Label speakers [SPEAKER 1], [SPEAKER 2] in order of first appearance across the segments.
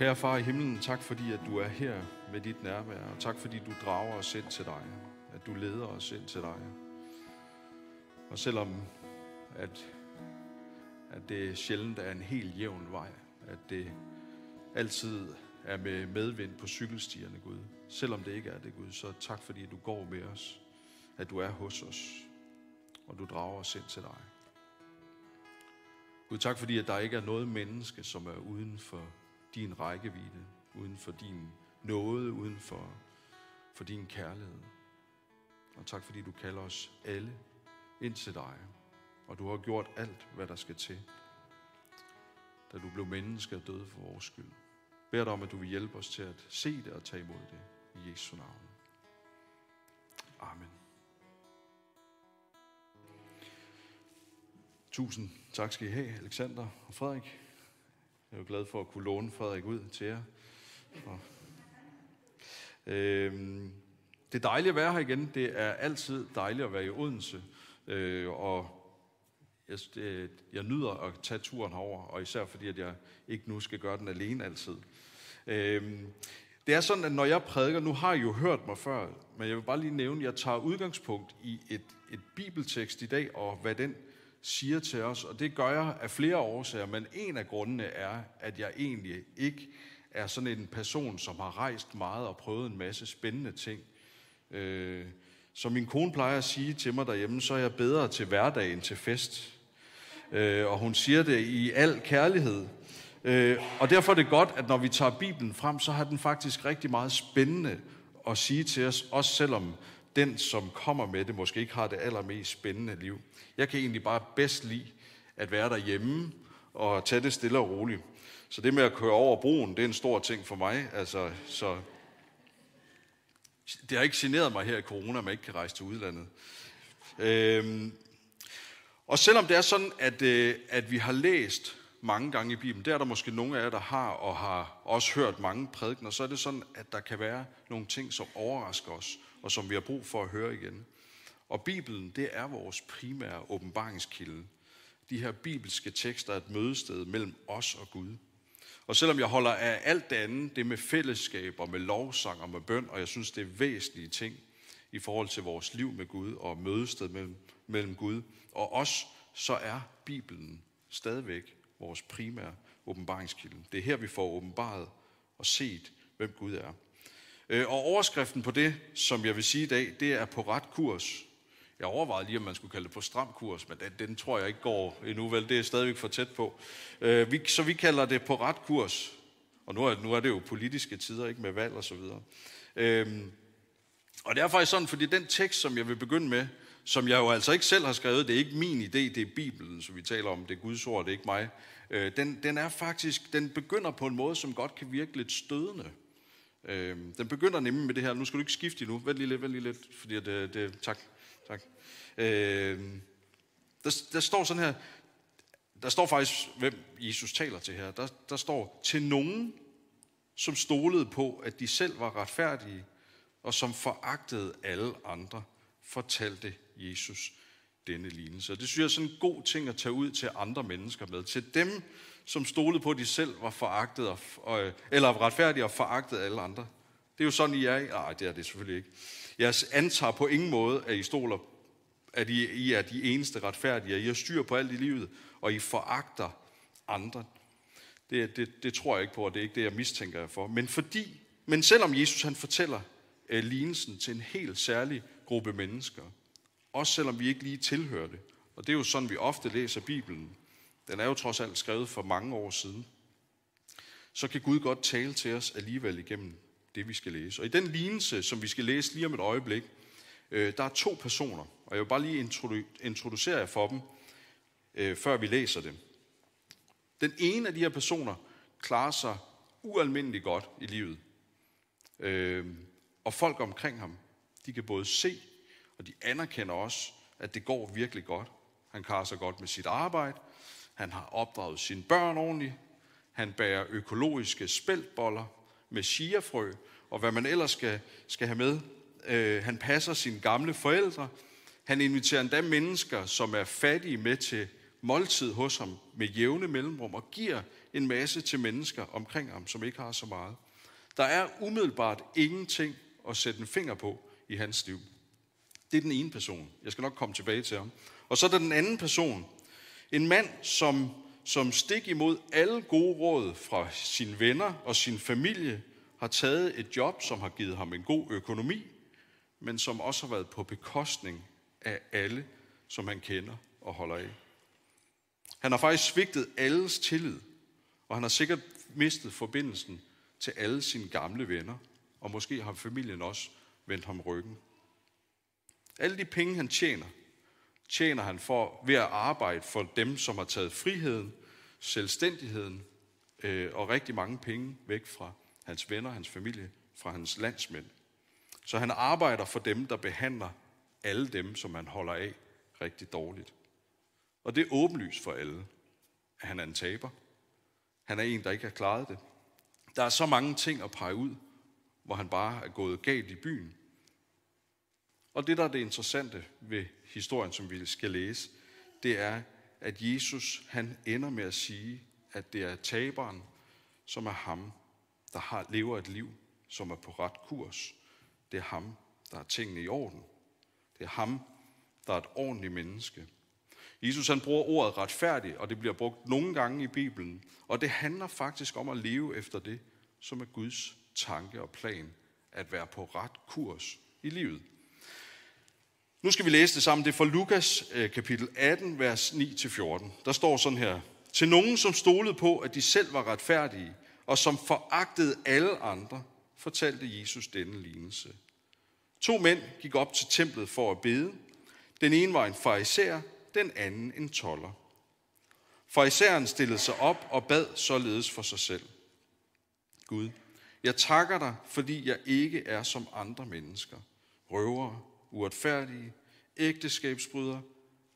[SPEAKER 1] Kære far i himlen, tak fordi at du er her med dit nærvær, og tak fordi du drager os ind til dig, at du leder os ind til dig. Og selvom at, at det sjældent er en helt jævn vej, at det altid er med medvind på cykelstierne, Gud. Selvom det ikke er det, Gud, så tak fordi du går med os, at du er hos os, og du drager os ind til dig. Gud, tak fordi at der ikke er noget menneske, som er uden for din rækkevidde, uden for din nåde, uden for, for din kærlighed. Og tak fordi du kalder os alle ind til dig, og du har gjort alt, hvad der skal til, da du blev menneske og døde for vores skyld. Bær dig om, at du vil hjælpe os til at se det og tage imod det. I Jesu navn. Amen. Tusind tak skal I have, Alexander og Frederik. Jeg er jo glad for at kunne låne Frederik ud til jer. Og, øhm, det er dejligt at være her igen. Det er altid dejligt at være i Odense. Øh, og jeg, det, jeg nyder at tage turen herover, og især fordi, at jeg ikke nu skal gøre den alene altid. Øhm, det er sådan, at når jeg prædiker, nu har I jo hørt mig før, men jeg vil bare lige nævne, at jeg tager udgangspunkt i et, et bibeltekst i dag, og hvad den siger til os, og det gør jeg af flere årsager, men en af grundene er, at jeg egentlig ikke er sådan en person, som har rejst meget og prøvet en masse spændende ting. Øh, som min kone plejer at sige til mig derhjemme, så er jeg bedre til hverdag end til fest. Øh, og hun siger det i al kærlighed. Øh, og derfor er det godt, at når vi tager Bibelen frem, så har den faktisk rigtig meget spændende at sige til os, også selvom den, som kommer med det, måske ikke har det allermest spændende liv. Jeg kan egentlig bare bedst lide at være derhjemme og tage det stille og roligt. Så det med at køre over broen, det er en stor ting for mig. Altså, så det har ikke generet mig her i corona, at man ikke kan rejse til udlandet. Øhm, og selvom det er sådan, at, øh, at vi har læst mange gange i Bibelen, det er der måske nogle af jer, der har, og har også hørt mange prædikener, så er det sådan, at der kan være nogle ting, som overrasker os, og som vi har brug for at høre igen. Og Bibelen, det er vores primære åbenbaringskilde. De her bibelske tekster er et mødested mellem os og Gud. Og selvom jeg holder af alt det andet, det med fællesskab og med lovsang og med bøn, og jeg synes, det er væsentlige ting i forhold til vores liv med Gud og mødested mellem, mellem Gud og os, så er Bibelen stadigvæk vores primære åbenbaringskilde. Det er her, vi får åbenbaret og set, hvem Gud er. Øh, og overskriften på det, som jeg vil sige i dag, det er på ret kurs. Jeg overvejede lige, om man skulle kalde det på stram kurs, men den, den tror jeg ikke går endnu, vel? Det er stadigvæk for tæt på. Øh, vi, så vi kalder det på ret kurs. Og nu er, nu er det jo politiske tider, ikke med valg og så videre. Øhm, og det er faktisk sådan, fordi den tekst, som jeg vil begynde med, som jeg jo altså ikke selv har skrevet, det er ikke min idé, det er Bibelen, som vi taler om, det er Guds ord, det er ikke mig. Øh, den, den er faktisk, den begynder på en måde, som godt kan virke lidt stødende. Øh, den begynder nemlig med det her, nu skal du ikke skifte endnu, vent lige lidt, vent lige lidt, fordi det, øh, det tak, tak. Øh, der, der står sådan her, der står faktisk, hvem Jesus taler til her. Der, der står, til nogen, som stolede på, at de selv var retfærdige, og som foragtede alle andre, fortalte Jesus denne lignelse. Det synes jeg er sådan en god ting at tage ud til andre mennesker med. Til dem, som stolede på, at de selv var foragtet, og, eller retfærdige og foragtede alle andre. Det er jo sådan, I er. Nej, det er det selvfølgelig ikke. Jeg antager på ingen måde, at I stoler at I, I er de eneste retfærdige, I har styr på alt i livet, og I foragter andre. Det, det, det tror jeg ikke på, og det er ikke det, jeg mistænker jer for. Men, fordi, men selvom Jesus han fortæller uh, lignelsen til en helt særlig gruppe mennesker, også selvom vi ikke lige tilhører det, og det er jo sådan, vi ofte læser Bibelen, den er jo trods alt skrevet for mange år siden, så kan Gud godt tale til os alligevel igennem det, vi skal læse. Og i den lignelse, som vi skal læse lige om et øjeblik, øh, der er to personer, og jeg vil bare lige introducere jer for dem, øh, før vi læser det. Den ene af de her personer klarer sig ualmindeligt godt i livet. Øh, og folk omkring ham, de kan både se, og de anerkender også, at det går virkelig godt. Han klarer sig godt med sit arbejde, han har opdraget sine børn ordentligt, han bærer økologiske spæltboller med chiafrø, og hvad man ellers skal, skal have med. Øh, han passer sine gamle forældre, han inviterer endda mennesker, som er fattige med til måltid hos ham med jævne mellemrum og giver en masse til mennesker omkring ham, som ikke har så meget. Der er umiddelbart ingenting at sætte en finger på i hans liv. Det er den ene person. Jeg skal nok komme tilbage til ham. Og så er der den anden person. En mand, som, som stik imod alle gode råd fra sine venner og sin familie, har taget et job, som har givet ham en god økonomi, men som også har været på bekostning af alle, som han kender og holder af. Han har faktisk svigtet alles tillid, og han har sikkert mistet forbindelsen til alle sine gamle venner, og måske har familien også vendt ham ryggen. Alle de penge, han tjener, tjener han for ved at arbejde for dem, som har taget friheden, selvstændigheden øh, og rigtig mange penge væk fra hans venner, hans familie, fra hans landsmænd. Så han arbejder for dem, der behandler alle dem, som han holder af rigtig dårligt. Og det er åbenlyst for alle, at han er en taber. Han er en, der ikke har klaret det. Der er så mange ting at pege ud, hvor han bare er gået galt i byen. Og det, der er det interessante ved historien, som vi skal læse, det er, at Jesus han ender med at sige, at det er taberen, som er ham, der har, lever et liv, som er på ret kurs. Det er ham, der har tingene i orden. Det er ham, der er et ordentligt menneske. Jesus han bruger ordet retfærdig, og det bliver brugt nogle gange i Bibelen. Og det handler faktisk om at leve efter det, som er Guds tanke og plan, at være på ret kurs i livet. Nu skal vi læse det sammen. Det er fra Lukas øh, kapitel 18, vers 9-14. Der står sådan her. Til nogen, som stolede på, at de selv var retfærdige, og som foragtede alle andre, fortalte Jesus denne lignelse. To mænd gik op til templet for at bede. Den ene var en fariser, den anden en toller. Fariseren stillede sig op og bad således for sig selv. Gud, jeg takker dig, fordi jeg ikke er som andre mennesker. Røvere, uretfærdige, ægteskabsbryder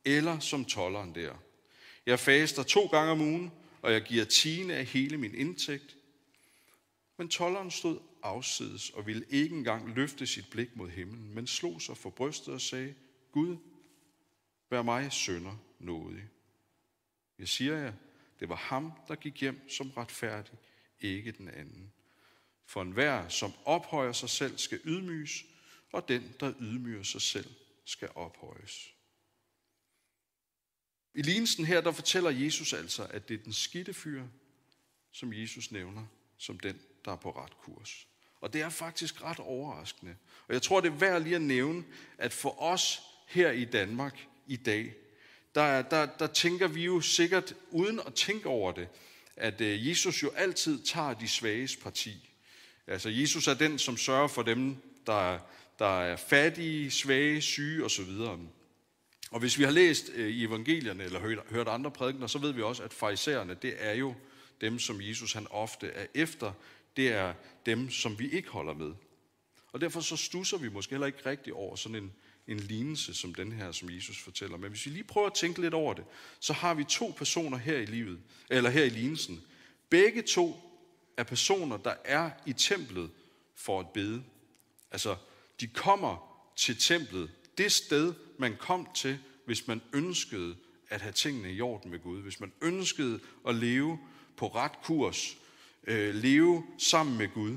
[SPEAKER 1] eller som tolleren der. Jeg faster to gange om ugen, og jeg giver tiende af hele min indtægt. Men tolleren stod afsides og ville ikke engang løfte sit blik mod himlen, men slog sig for brystet og sagde, Gud, vær mig sønder nådig. Jeg siger jer, det var ham, der gik hjem som retfærdig, ikke den anden. For enhver, som ophøjer sig selv, skal ydmyges, og den, der ydmyger sig selv, skal ophøjes. I lignelsen her, der fortæller Jesus altså, at det er den skidte fyr, som Jesus nævner, som den, der er på ret kurs. Og det er faktisk ret overraskende. Og jeg tror, det er værd lige at nævne, at for os her i Danmark i dag, der, der, der tænker vi jo sikkert, uden at tænke over det, at øh, Jesus jo altid tager de svages parti. Altså Jesus er den, som sørger for dem, der, der er fattige, svage, syge osv. Og hvis vi har læst øh, i evangelierne eller hørt, hørt andre prædikener, så ved vi også, at farisæerne, det er jo dem, som Jesus han ofte er efter. Det er dem, som vi ikke holder med. Og derfor så stusser vi måske heller ikke rigtig over sådan en, en lignelse som den her, som Jesus fortæller. Men hvis vi lige prøver at tænke lidt over det, så har vi to personer her i livet, eller her i lignelsen. Begge to er personer, der er i templet for at bede. Altså, de kommer til templet, det sted, man kom til, hvis man ønskede at have tingene i orden med Gud, hvis man ønskede at leve på ret kurs, øh, leve sammen med Gud.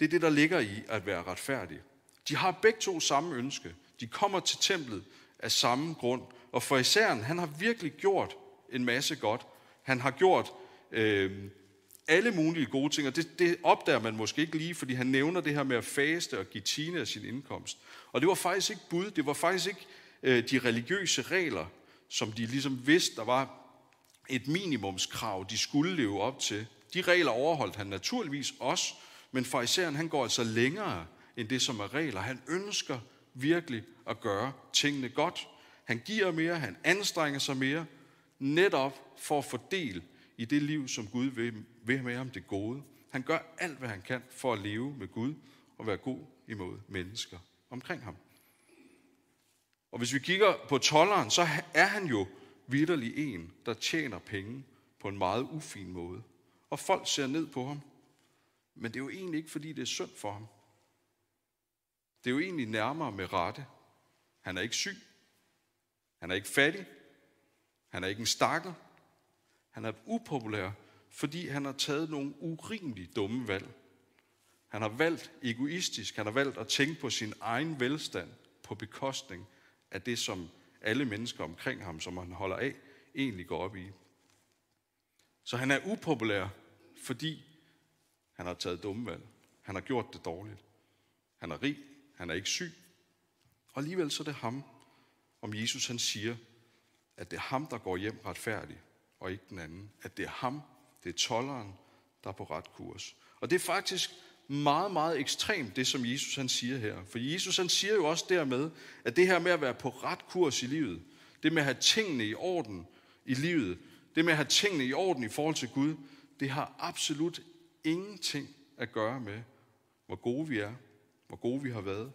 [SPEAKER 1] Det er det, der ligger i at være retfærdig. De har begge to samme ønske. De kommer til templet af samme grund. Og for især, han har virkelig gjort en masse godt. Han har gjort øh, alle mulige gode ting, og det, det opdager man måske ikke lige, fordi han nævner det her med at faste og give tine af sin indkomst. Og det var faktisk ikke bud, det var faktisk ikke øh, de religiøse regler, som de ligesom vidste, der var et minimumskrav, de skulle leve op til. De regler overholdt han naturligvis også, men fariseren han går altså længere end det, som er regler. Han ønsker virkelig at gøre tingene godt. Han giver mere, han anstrenger sig mere, netop for at få del i det liv, som Gud vil, vil med ham det gode. Han gør alt, hvad han kan for at leve med Gud og være god imod mennesker omkring ham. Og hvis vi kigger på tolleren, så er han jo vidderlig en, der tjener penge på en meget ufin måde. Og folk ser ned på ham. Men det er jo egentlig ikke, fordi det er synd for ham. Det er jo egentlig nærmere med rette. Han er ikke syg. Han er ikke fattig. Han er ikke en stakkel. Han er upopulær, fordi han har taget nogle urimeligt dumme valg. Han har valgt egoistisk, han har valgt at tænke på sin egen velstand på bekostning af det, som alle mennesker omkring ham, som han holder af, egentlig går op i. Så han er upopulær, fordi han har taget dumme valg. Han har gjort det dårligt. Han er rig, han er ikke syg. Og alligevel så er det ham, om Jesus han siger, at det er ham, der går hjem retfærdig, og ikke den anden. At det er ham, det er tolleren, der er på ret kurs. Og det er faktisk meget, meget ekstremt, det som Jesus han siger her. For Jesus han siger jo også dermed, at det her med at være på ret kurs i livet, det med at have tingene i orden i livet, det med at have tingene i orden i forhold til Gud, det har absolut ingenting at gøre med, hvor gode vi er, hvor gode vi har været,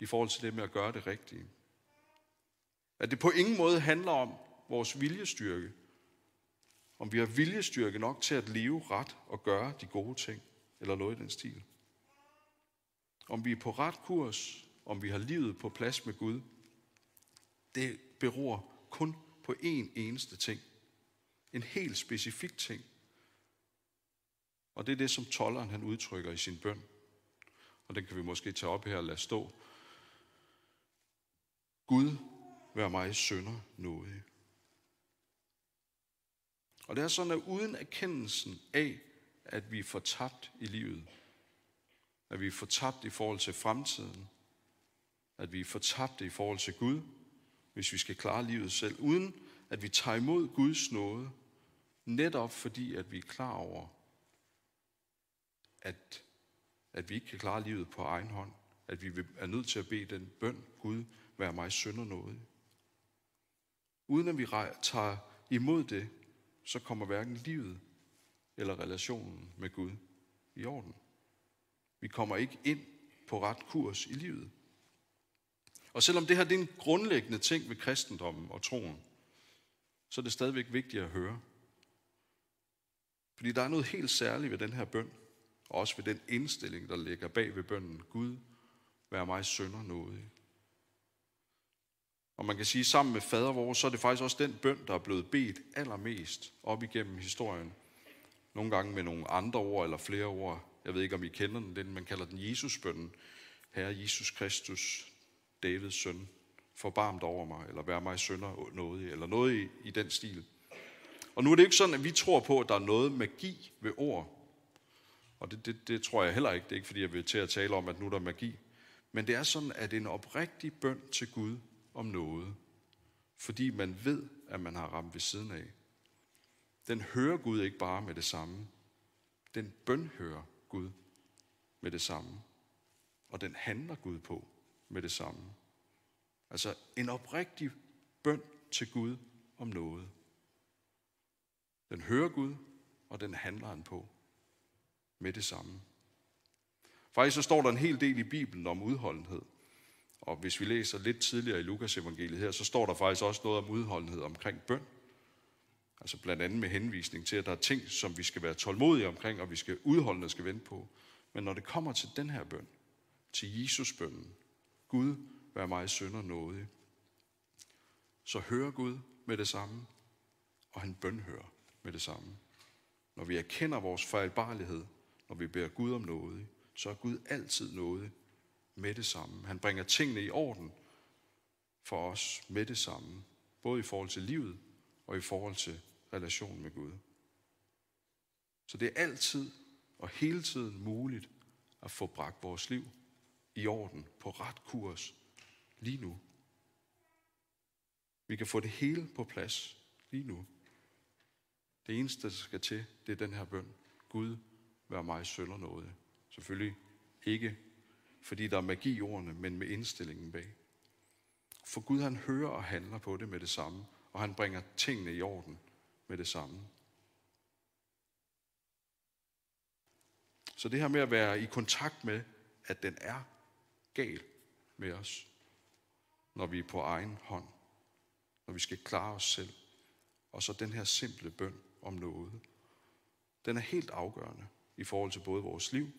[SPEAKER 1] i forhold til det med at gøre det rigtige. At det på ingen måde handler om vores viljestyrke, om vi har viljestyrke nok til at leve ret og gøre de gode ting, eller noget i den stil. Om vi er på ret kurs, om vi har livet på plads med Gud, det beror kun på én eneste ting. En helt specifik ting. Og det er det, som tolleren han udtrykker i sin bøn. Og den kan vi måske tage op her og lade stå. Gud, vær mig sønder nådig. Og det er sådan, at uden erkendelsen af, at vi er fortabt i livet, at vi er fortabt i forhold til fremtiden, at vi er fortabt i forhold til Gud, hvis vi skal klare livet selv, uden at vi tager imod Guds nåde, netop fordi, at vi er klar over, at, at vi ikke kan klare livet på egen hånd, at vi er nødt til at bede den bøn, Gud, vær mig sønder noget. Uden at vi tager imod det, så kommer hverken livet eller relationen med Gud i orden. Vi kommer ikke ind på ret kurs i livet. Og selvom det her det er en grundlæggende ting ved kristendommen og troen, så er det stadigvæk vigtigt at høre. Fordi der er noget helt særligt ved den her bøn, og også ved den indstilling, der ligger bag ved bønnen. Gud, vær mig sønder nådig. Og man kan sige, at sammen med fader vores, så er det faktisk også den bøn, der er blevet bedt allermest op igennem historien. Nogle gange med nogle andre ord eller flere ord. Jeg ved ikke, om I kender den. Den, man kalder den Jesusbønnen. Herre Jesus Kristus, Davids søn, forbarm over mig, eller vær mig sønder noget, eller noget i, i den stil. Og nu er det ikke sådan, at vi tror på, at der er noget magi ved ord. Og det, det, det tror jeg heller ikke. Det er ikke, fordi jeg vil til at tale om, at nu er der magi. Men det er sådan, at en oprigtig bøn til Gud om noget, fordi man ved, at man har ramt ved siden af, den hører Gud ikke bare med det samme. Den bønhører Gud med det samme. Og den handler Gud på med det samme. Altså en oprigtig bøn til Gud om noget. Den hører Gud, og den handler han på med det samme. Faktisk så står der en hel del i Bibelen om udholdenhed. Og hvis vi læser lidt tidligere i Lukas evangeliet her, så står der faktisk også noget om udholdenhed omkring bøn. Altså blandt andet med henvisning til, at der er ting, som vi skal være tålmodige omkring, og vi skal udholdende skal vente på. Men når det kommer til den her bøn, til Jesus bønnen, Gud, vær mig sønder nådig, så hører Gud med det samme, og han bønhører med det samme. Når vi erkender vores fejlbarlighed, når vi beder Gud om noget, så er Gud altid noget med det samme. Han bringer tingene i orden for os med det samme, både i forhold til livet og i forhold til relationen med Gud. Så det er altid og hele tiden muligt at få bragt vores liv i orden, på ret kurs, lige nu. Vi kan få det hele på plads lige nu. Det eneste, der skal til, det er den her bøn. Gud, vær mig sønder noget. Selvfølgelig ikke, fordi der er magi i ordene, men med indstillingen bag. For Gud, han hører og handler på det med det samme, og han bringer tingene i orden med det samme. Så det her med at være i kontakt med, at den er gal med os, når vi er på egen hånd, når vi skal klare os selv, og så den her simple bøn om noget, den er helt afgørende i forhold til både vores liv,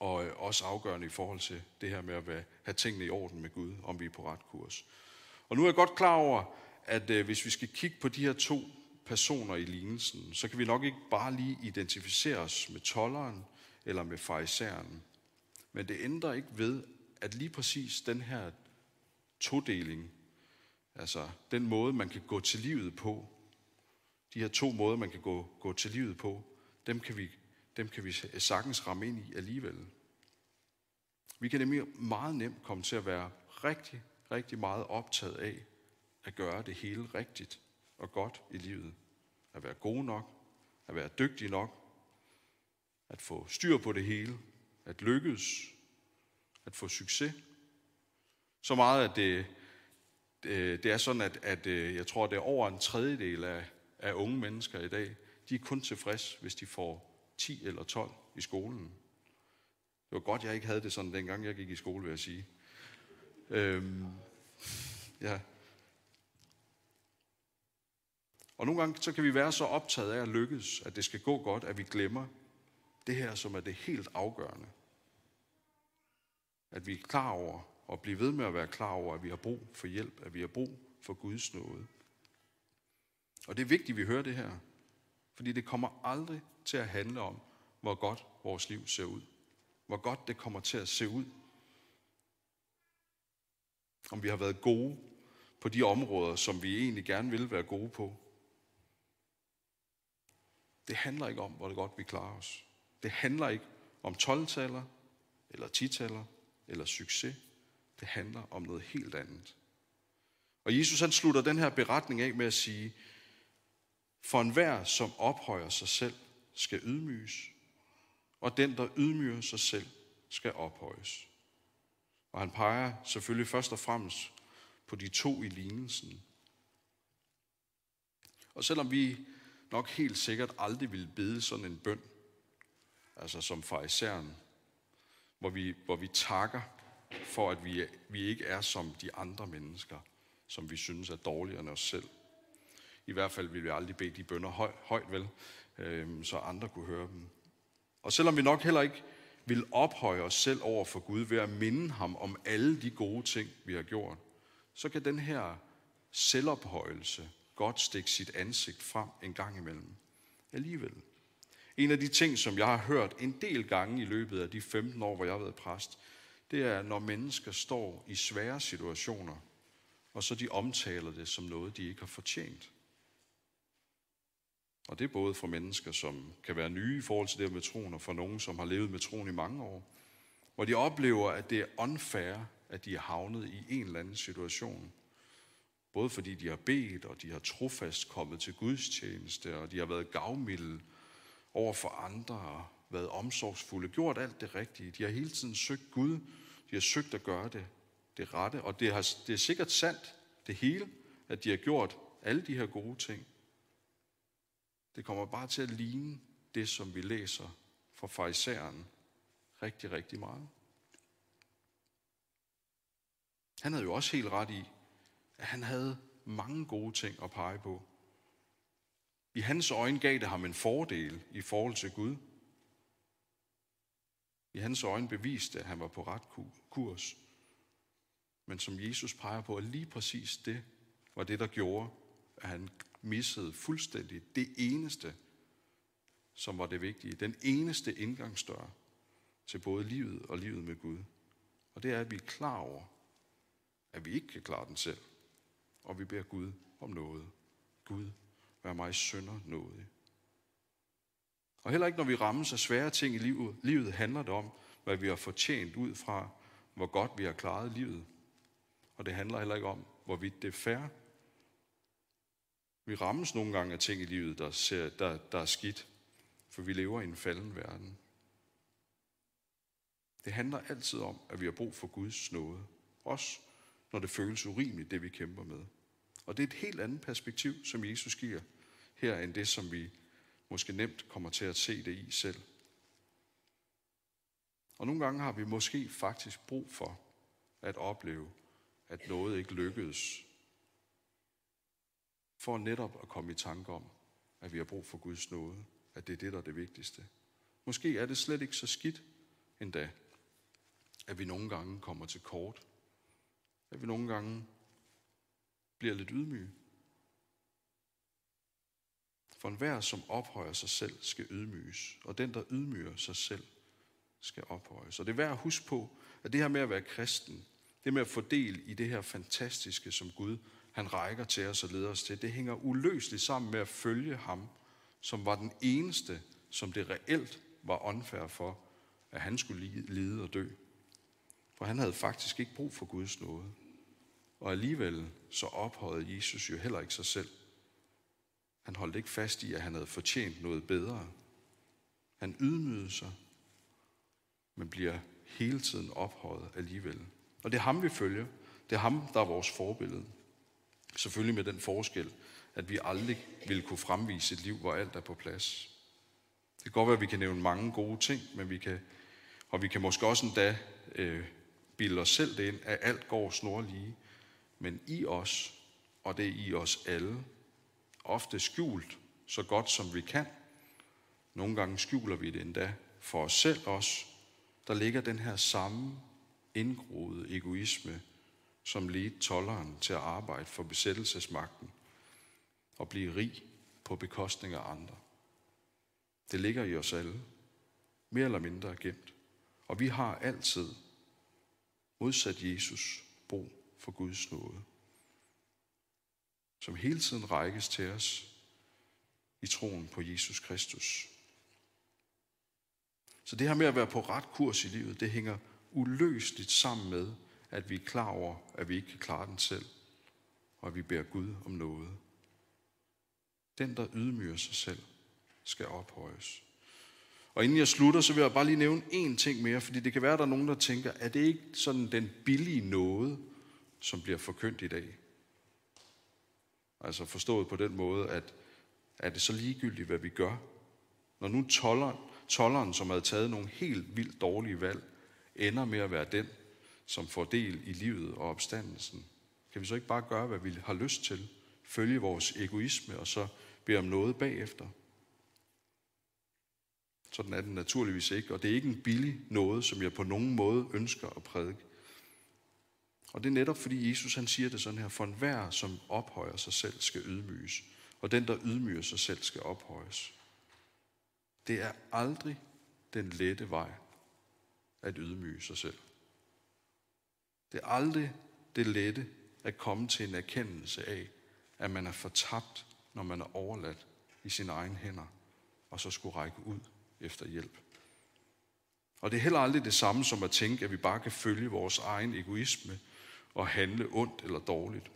[SPEAKER 1] og øh, også afgørende i forhold til det her med at have tingene i orden med Gud, om vi er på ret kurs. Og nu er jeg godt klar over, at øh, hvis vi skal kigge på de her to personer i lignelsen, så kan vi nok ikke bare lige identificere os med tolleren eller med fariseren. Men det ændrer ikke ved, at lige præcis den her todeling, altså den måde, man kan gå til livet på, de her to måder, man kan gå, gå til livet på, dem kan, vi, dem kan vi sagtens ramme ind i alligevel. Vi kan nemlig meget nemt komme til at være rigtig, rigtig meget optaget af at gøre det hele rigtigt og godt i livet. At være god nok, at være dygtig nok, at få styr på det hele, at lykkes, at få succes. Så meget, at det, det, er sådan, at, at øh, jeg tror, at det er over en tredjedel af, af unge mennesker i dag, de er kun tilfreds, hvis de får 10 eller 12 i skolen. Det var godt, jeg ikke havde det sådan, dengang jeg gik i skole, vil jeg sige. Øhm, ja. Og nogle gange så kan vi være så optaget af at lykkes, at det skal gå godt, at vi glemmer det her, som er det helt afgørende. At vi er klar over, og blive ved med at være klar over, at vi har brug for hjælp, at vi har brug for Guds nåde. Og det er vigtigt, at vi hører det her, fordi det kommer aldrig til at handle om, hvor godt vores liv ser ud. Hvor godt det kommer til at se ud. Om vi har været gode på de områder, som vi egentlig gerne vil være gode på. Det handler ikke om, hvor det godt vi klarer os. Det handler ikke om 12-taller, eller 10-taller, eller succes. Det handler om noget helt andet. Og Jesus han slutter den her beretning af med at sige, for enhver, som ophøjer sig selv, skal ydmyges, og den, der ydmyger sig selv, skal ophøjes. Og han peger selvfølgelig først og fremmest på de to i lignelsen. Og selvom vi nok helt sikkert aldrig ville bede sådan en bøn, altså som fariseren, hvor vi, hvor vi takker for, at vi, vi ikke er som de andre mennesker, som vi synes er dårligere end os selv. I hvert fald vil vi aldrig bede de bønder høj, højt vel, øh, så andre kunne høre dem. Og selvom vi nok heller ikke vil ophøje os selv over for Gud ved at minde ham om alle de gode ting, vi har gjort, så kan den her selvophøjelse godt stikke sit ansigt frem en gang imellem. Alligevel. En af de ting, som jeg har hørt en del gange i løbet af de 15 år, hvor jeg har været præst, det er, når mennesker står i svære situationer, og så de omtaler det som noget, de ikke har fortjent. Og det er både for mennesker, som kan være nye i forhold til det med troen, og for nogen, som har levet med troen i mange år, hvor de oplever, at det er unfair, at de er havnet i en eller anden situation. Både fordi de har bedt, og de har trofast kommet til Guds tjeneste, og de har været gavmilde over for andre, og været omsorgsfulde, gjort alt det rigtige. De har hele tiden søgt Gud, de har søgt at gøre det, det rette, og det, har, det er sikkert sandt, det hele, at de har gjort alle de her gode ting. Det kommer bare til at ligne det, som vi læser fra farisæeren rigtig, rigtig meget. Han havde jo også helt ret i, at han havde mange gode ting at pege på. I hans øjne gav det ham en fordel i forhold til Gud. I hans øjne beviste, at han var på ret kurs. Men som Jesus peger på, at lige præcis det var det, der gjorde, at han missede fuldstændig det eneste, som var det vigtige. Den eneste indgangsdør til både livet og livet med Gud. Og det er, at vi er klar over, at vi ikke kan klare den selv. Og vi beder Gud om noget. Gud, vær mig sønder nådig. Og heller ikke når vi rammes af svære ting i livet, livet handler det om, hvad vi har fortjent ud fra, hvor godt vi har klaret livet. Og det handler heller ikke om, hvorvidt det er fair. Vi rammes nogle gange af ting i livet, der, ser, der, der er skidt, for vi lever i en falden verden. Det handler altid om, at vi har brug for Guds nåde. Også når det føles urimeligt, det vi kæmper med. Og det er et helt andet perspektiv, som Jesus giver her, end det, som vi måske nemt kommer til at se det i selv. Og nogle gange har vi måske faktisk brug for at opleve, at noget ikke lykkedes. For netop at komme i tanke om, at vi har brug for Guds nåde. At det er det, der er det vigtigste. Måske er det slet ikke så skidt endda, at vi nogle gange kommer til kort. At vi nogle gange bliver lidt ydmyge. For enhver, som ophøjer sig selv, skal ydmyges, og den, der ydmyger sig selv, skal ophøjes. Og det er værd at huske på, at det her med at være kristen, det med at få del i det her fantastiske, som Gud han rækker til os og leder os til, det hænger uløseligt sammen med at følge ham, som var den eneste, som det reelt var åndfærd for, at han skulle lide og dø. For han havde faktisk ikke brug for Guds nåde. Og alligevel så ophøjede Jesus jo heller ikke sig selv. Han holdt ikke fast i, at han havde fortjent noget bedre. Han ydmygede sig, men bliver hele tiden ophøjet alligevel. Og det er ham, vi følger. Det er ham, der er vores forbillede. Selvfølgelig med den forskel, at vi aldrig vil kunne fremvise et liv, hvor alt er på plads. Det kan godt være, at vi kan nævne mange gode ting, men vi kan, og vi kan måske også endda øh, bilde os selv det ind, at alt går snorlige. Men i os, og det er i os alle, ofte skjult så godt som vi kan. Nogle gange skjuler vi det endda for os selv også. Der ligger den her samme indgroede egoisme, som ledte tolleren til at arbejde for besættelsesmagten og blive rig på bekostning af andre. Det ligger i os alle, mere eller mindre gemt. Og vi har altid, modsat Jesus, brug for Guds nåde, som hele tiden rækkes til os i troen på Jesus Kristus. Så det her med at være på ret kurs i livet, det hænger uløseligt sammen med, at vi er klar over, at vi ikke kan klare den selv, og at vi beder Gud om noget. Den, der ydmyger sig selv, skal ophøjes. Og inden jeg slutter, så vil jeg bare lige nævne én ting mere, fordi det kan være, at der er nogen, der tænker, er det ikke sådan den billige noget, som bliver forkyndt i dag? Altså forstået på den måde, at er det så ligegyldigt, hvad vi gør? Når nu tolleren, tolleren som havde taget nogle helt vildt dårlige valg, ender med at være den, som får del i livet og opstandelsen, kan vi så ikke bare gøre, hvad vi har lyst til? Følge vores egoisme og så bede om noget bagefter? Sådan er den naturligvis ikke, og det er ikke en billig noget, som jeg på nogen måde ønsker at prædike. Og det er netop fordi Jesus han siger det sådan her, for enhver som ophøjer sig selv skal ydmyges, og den der ydmyger sig selv skal ophøjes. Det er aldrig den lette vej at ydmyge sig selv. Det er aldrig det lette at komme til en erkendelse af, at man er fortabt, når man er overladt i sine egne hænder, og så skulle række ud efter hjælp. Og det er heller aldrig det samme som at tænke, at vi bare kan følge vores egen egoisme og handle ondt eller dårligt,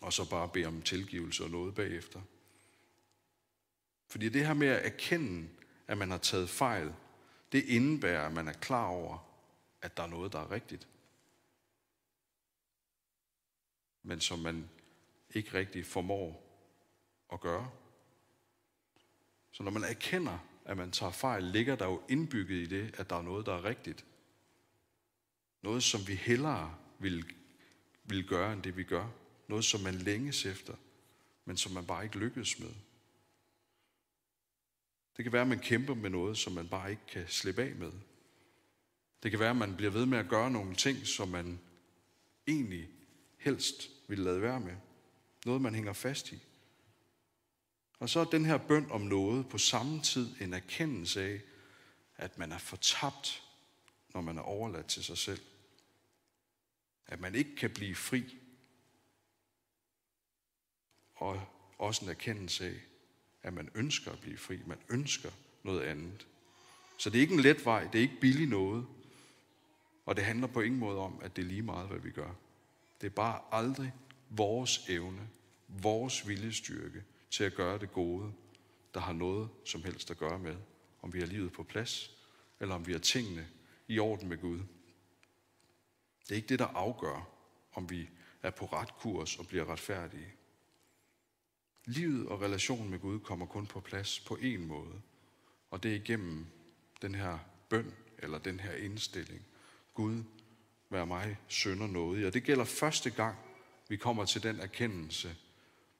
[SPEAKER 1] og så bare bede om tilgivelse og noget bagefter. Fordi det her med at erkende, at man har taget fejl, det indebærer, at man er klar over, at der er noget, der er rigtigt. Men som man ikke rigtig formår at gøre. Så når man erkender, at man tager fejl, ligger der jo indbygget i det, at der er noget, der er rigtigt. Noget, som vi hellere vil, vil gøre, end det vi gør. Noget, som man længes efter, men som man bare ikke lykkes med. Det kan være, at man kæmper med noget, som man bare ikke kan slippe af med. Det kan være, at man bliver ved med at gøre nogle ting, som man egentlig helst vil lade være med. Noget, man hænger fast i. Og så er den her bøn om noget på samme tid en erkendelse af, at man er fortabt, når man er overladt til sig selv. At man ikke kan blive fri. Og også en erkendelse af, at man ønsker at blive fri. Man ønsker noget andet. Så det er ikke en let vej, det er ikke billig noget. Og det handler på ingen måde om, at det er lige meget, hvad vi gør. Det er bare aldrig vores evne, vores viljestyrke til at gøre det gode, der har noget som helst at gøre med, om vi har livet på plads, eller om vi har tingene i orden med Gud. Det er ikke det, der afgør, om vi er på ret kurs og bliver retfærdige. Livet og relationen med Gud kommer kun på plads på én måde, og det er igennem den her bøn eller den her indstilling. Gud, vær mig sønder noget. Og det gælder første gang, vi kommer til den erkendelse,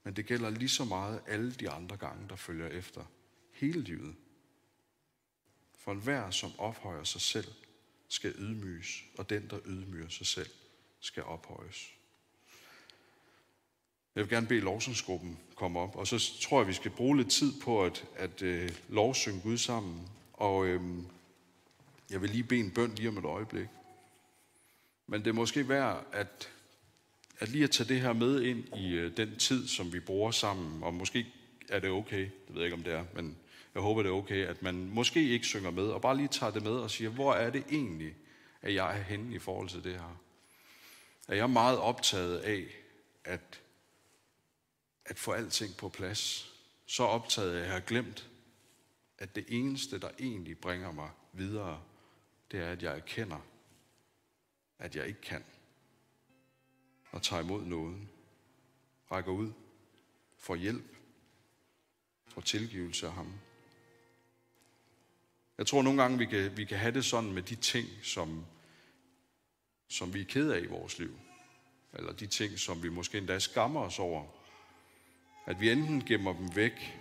[SPEAKER 1] men det gælder lige så meget alle de andre gange, der følger efter. Hele livet. For enhver, som ophøjer sig selv, skal ydmyges, og den, der ydmyger sig selv, skal ophøjes. Jeg vil gerne bede lovsangsgruppen komme op, og så tror jeg, vi skal bruge lidt tid på at, at øh, lovsynge Gud sammen. Og øh, jeg vil lige bede en bøn lige om et øjeblik. Men det er måske værd at, at lige at tage det her med ind i øh, den tid, som vi bruger sammen. Og måske er det okay, det ved jeg ikke, om det er, men jeg håber, det er okay, at man måske ikke synger med, og bare lige tager det med og siger, hvor er det egentlig, at jeg er henne i forhold til det her? Er jeg meget optaget af, at, at få alting på plads? Så optaget af, at jeg har glemt, at det eneste, der egentlig bringer mig videre, det er, at jeg erkender, at jeg ikke kan. Og tager imod nåden. Rækker ud. får hjælp. får tilgivelse af ham. Jeg tror nogle gange, vi kan, vi kan have det sådan med de ting, som, som vi er ked af i vores liv. Eller de ting, som vi måske endda skammer os over. At vi enten gemmer dem væk,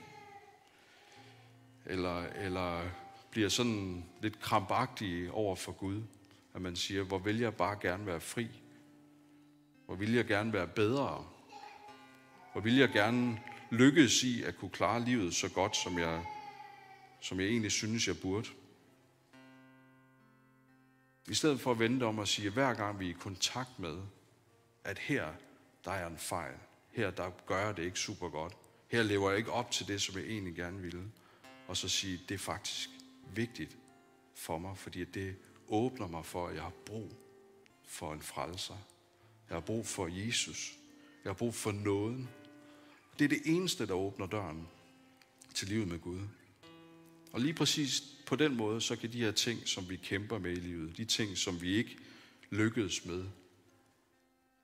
[SPEAKER 1] eller, eller bliver sådan lidt krampagtige over for Gud. At man siger, hvor vil jeg bare gerne være fri? Hvor vil jeg gerne være bedre? Hvor vil jeg gerne lykkes i at kunne klare livet så godt, som jeg som jeg egentlig synes, jeg burde. I stedet for at vente om at sige, hver gang vi er i kontakt med, at her, der er en fejl. Her, der gør jeg det ikke super godt. Her lever jeg ikke op til det, som jeg egentlig gerne ville. Og så sige, det er faktisk vigtigt for mig, fordi det åbner mig for, at jeg har brug for en frelser. Jeg har brug for Jesus. Jeg har brug for nåden. Det er det eneste, der åbner døren til livet med Gud. Og lige præcis på den måde, så kan de her ting, som vi kæmper med i livet, de ting, som vi ikke lykkedes med,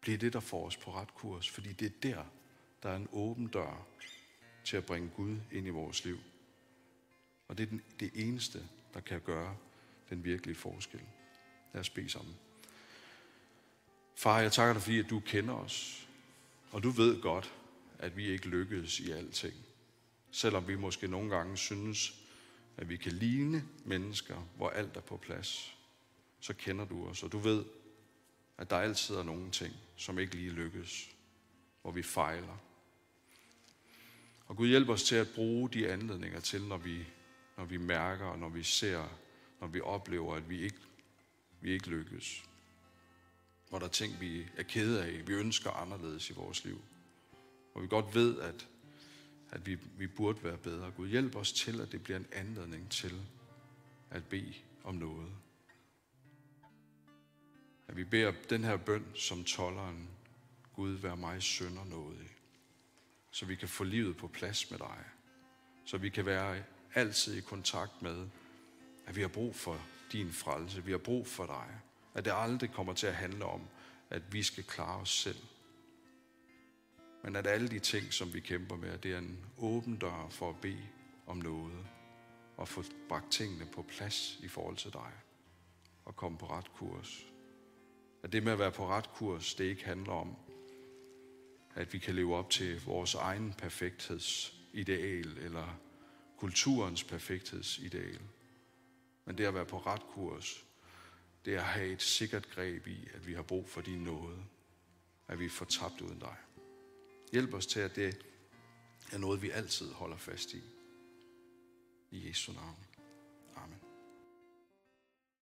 [SPEAKER 1] blive det, der får os på ret kurs. Fordi det er der, der er en åben dør til at bringe Gud ind i vores liv. Og det er den, det eneste, der kan gøre den virkelige forskel. Lad os bede sammen. Far, jeg takker dig, fordi at du kender os. Og du ved godt, at vi ikke lykkedes i alting. Selvom vi måske nogle gange synes, at vi kan ligne mennesker, hvor alt er på plads, så kender du os, og du ved, at der altid er nogle ting, som ikke lige lykkes, hvor vi fejler. Og Gud hjælper os til at bruge de anledninger til, når vi, når vi mærker, og når vi ser, når vi oplever, at vi ikke, vi ikke lykkes. Hvor der er ting, vi er kede af, vi ønsker anderledes i vores liv. Hvor vi godt ved, at at vi, vi burde være bedre. Gud, hjælp os til, at det bliver en anledning til at bede om noget. At vi beder den her bøn som tolleren, Gud, vær mig sønder nådig. Så vi kan få livet på plads med dig. Så vi kan være altid i kontakt med, at vi har brug for din frelse. Vi har brug for dig. At det aldrig kommer til at handle om, at vi skal klare os selv. Men at alle de ting, som vi kæmper med, det er en åben dør for at bede om noget. Og få bragt tingene på plads i forhold til dig. Og komme på ret kurs. At det med at være på ret kurs, det ikke handler om, at vi kan leve op til vores egen perfekthedsideal, eller kulturens perfekthedsideal. Men det at være på ret kurs, det er at have et sikkert greb i, at vi har brug for din nåde. At vi er fortabt uden dig. Hjælp os til, at det er noget, vi altid holder fast i. I Jesu navn.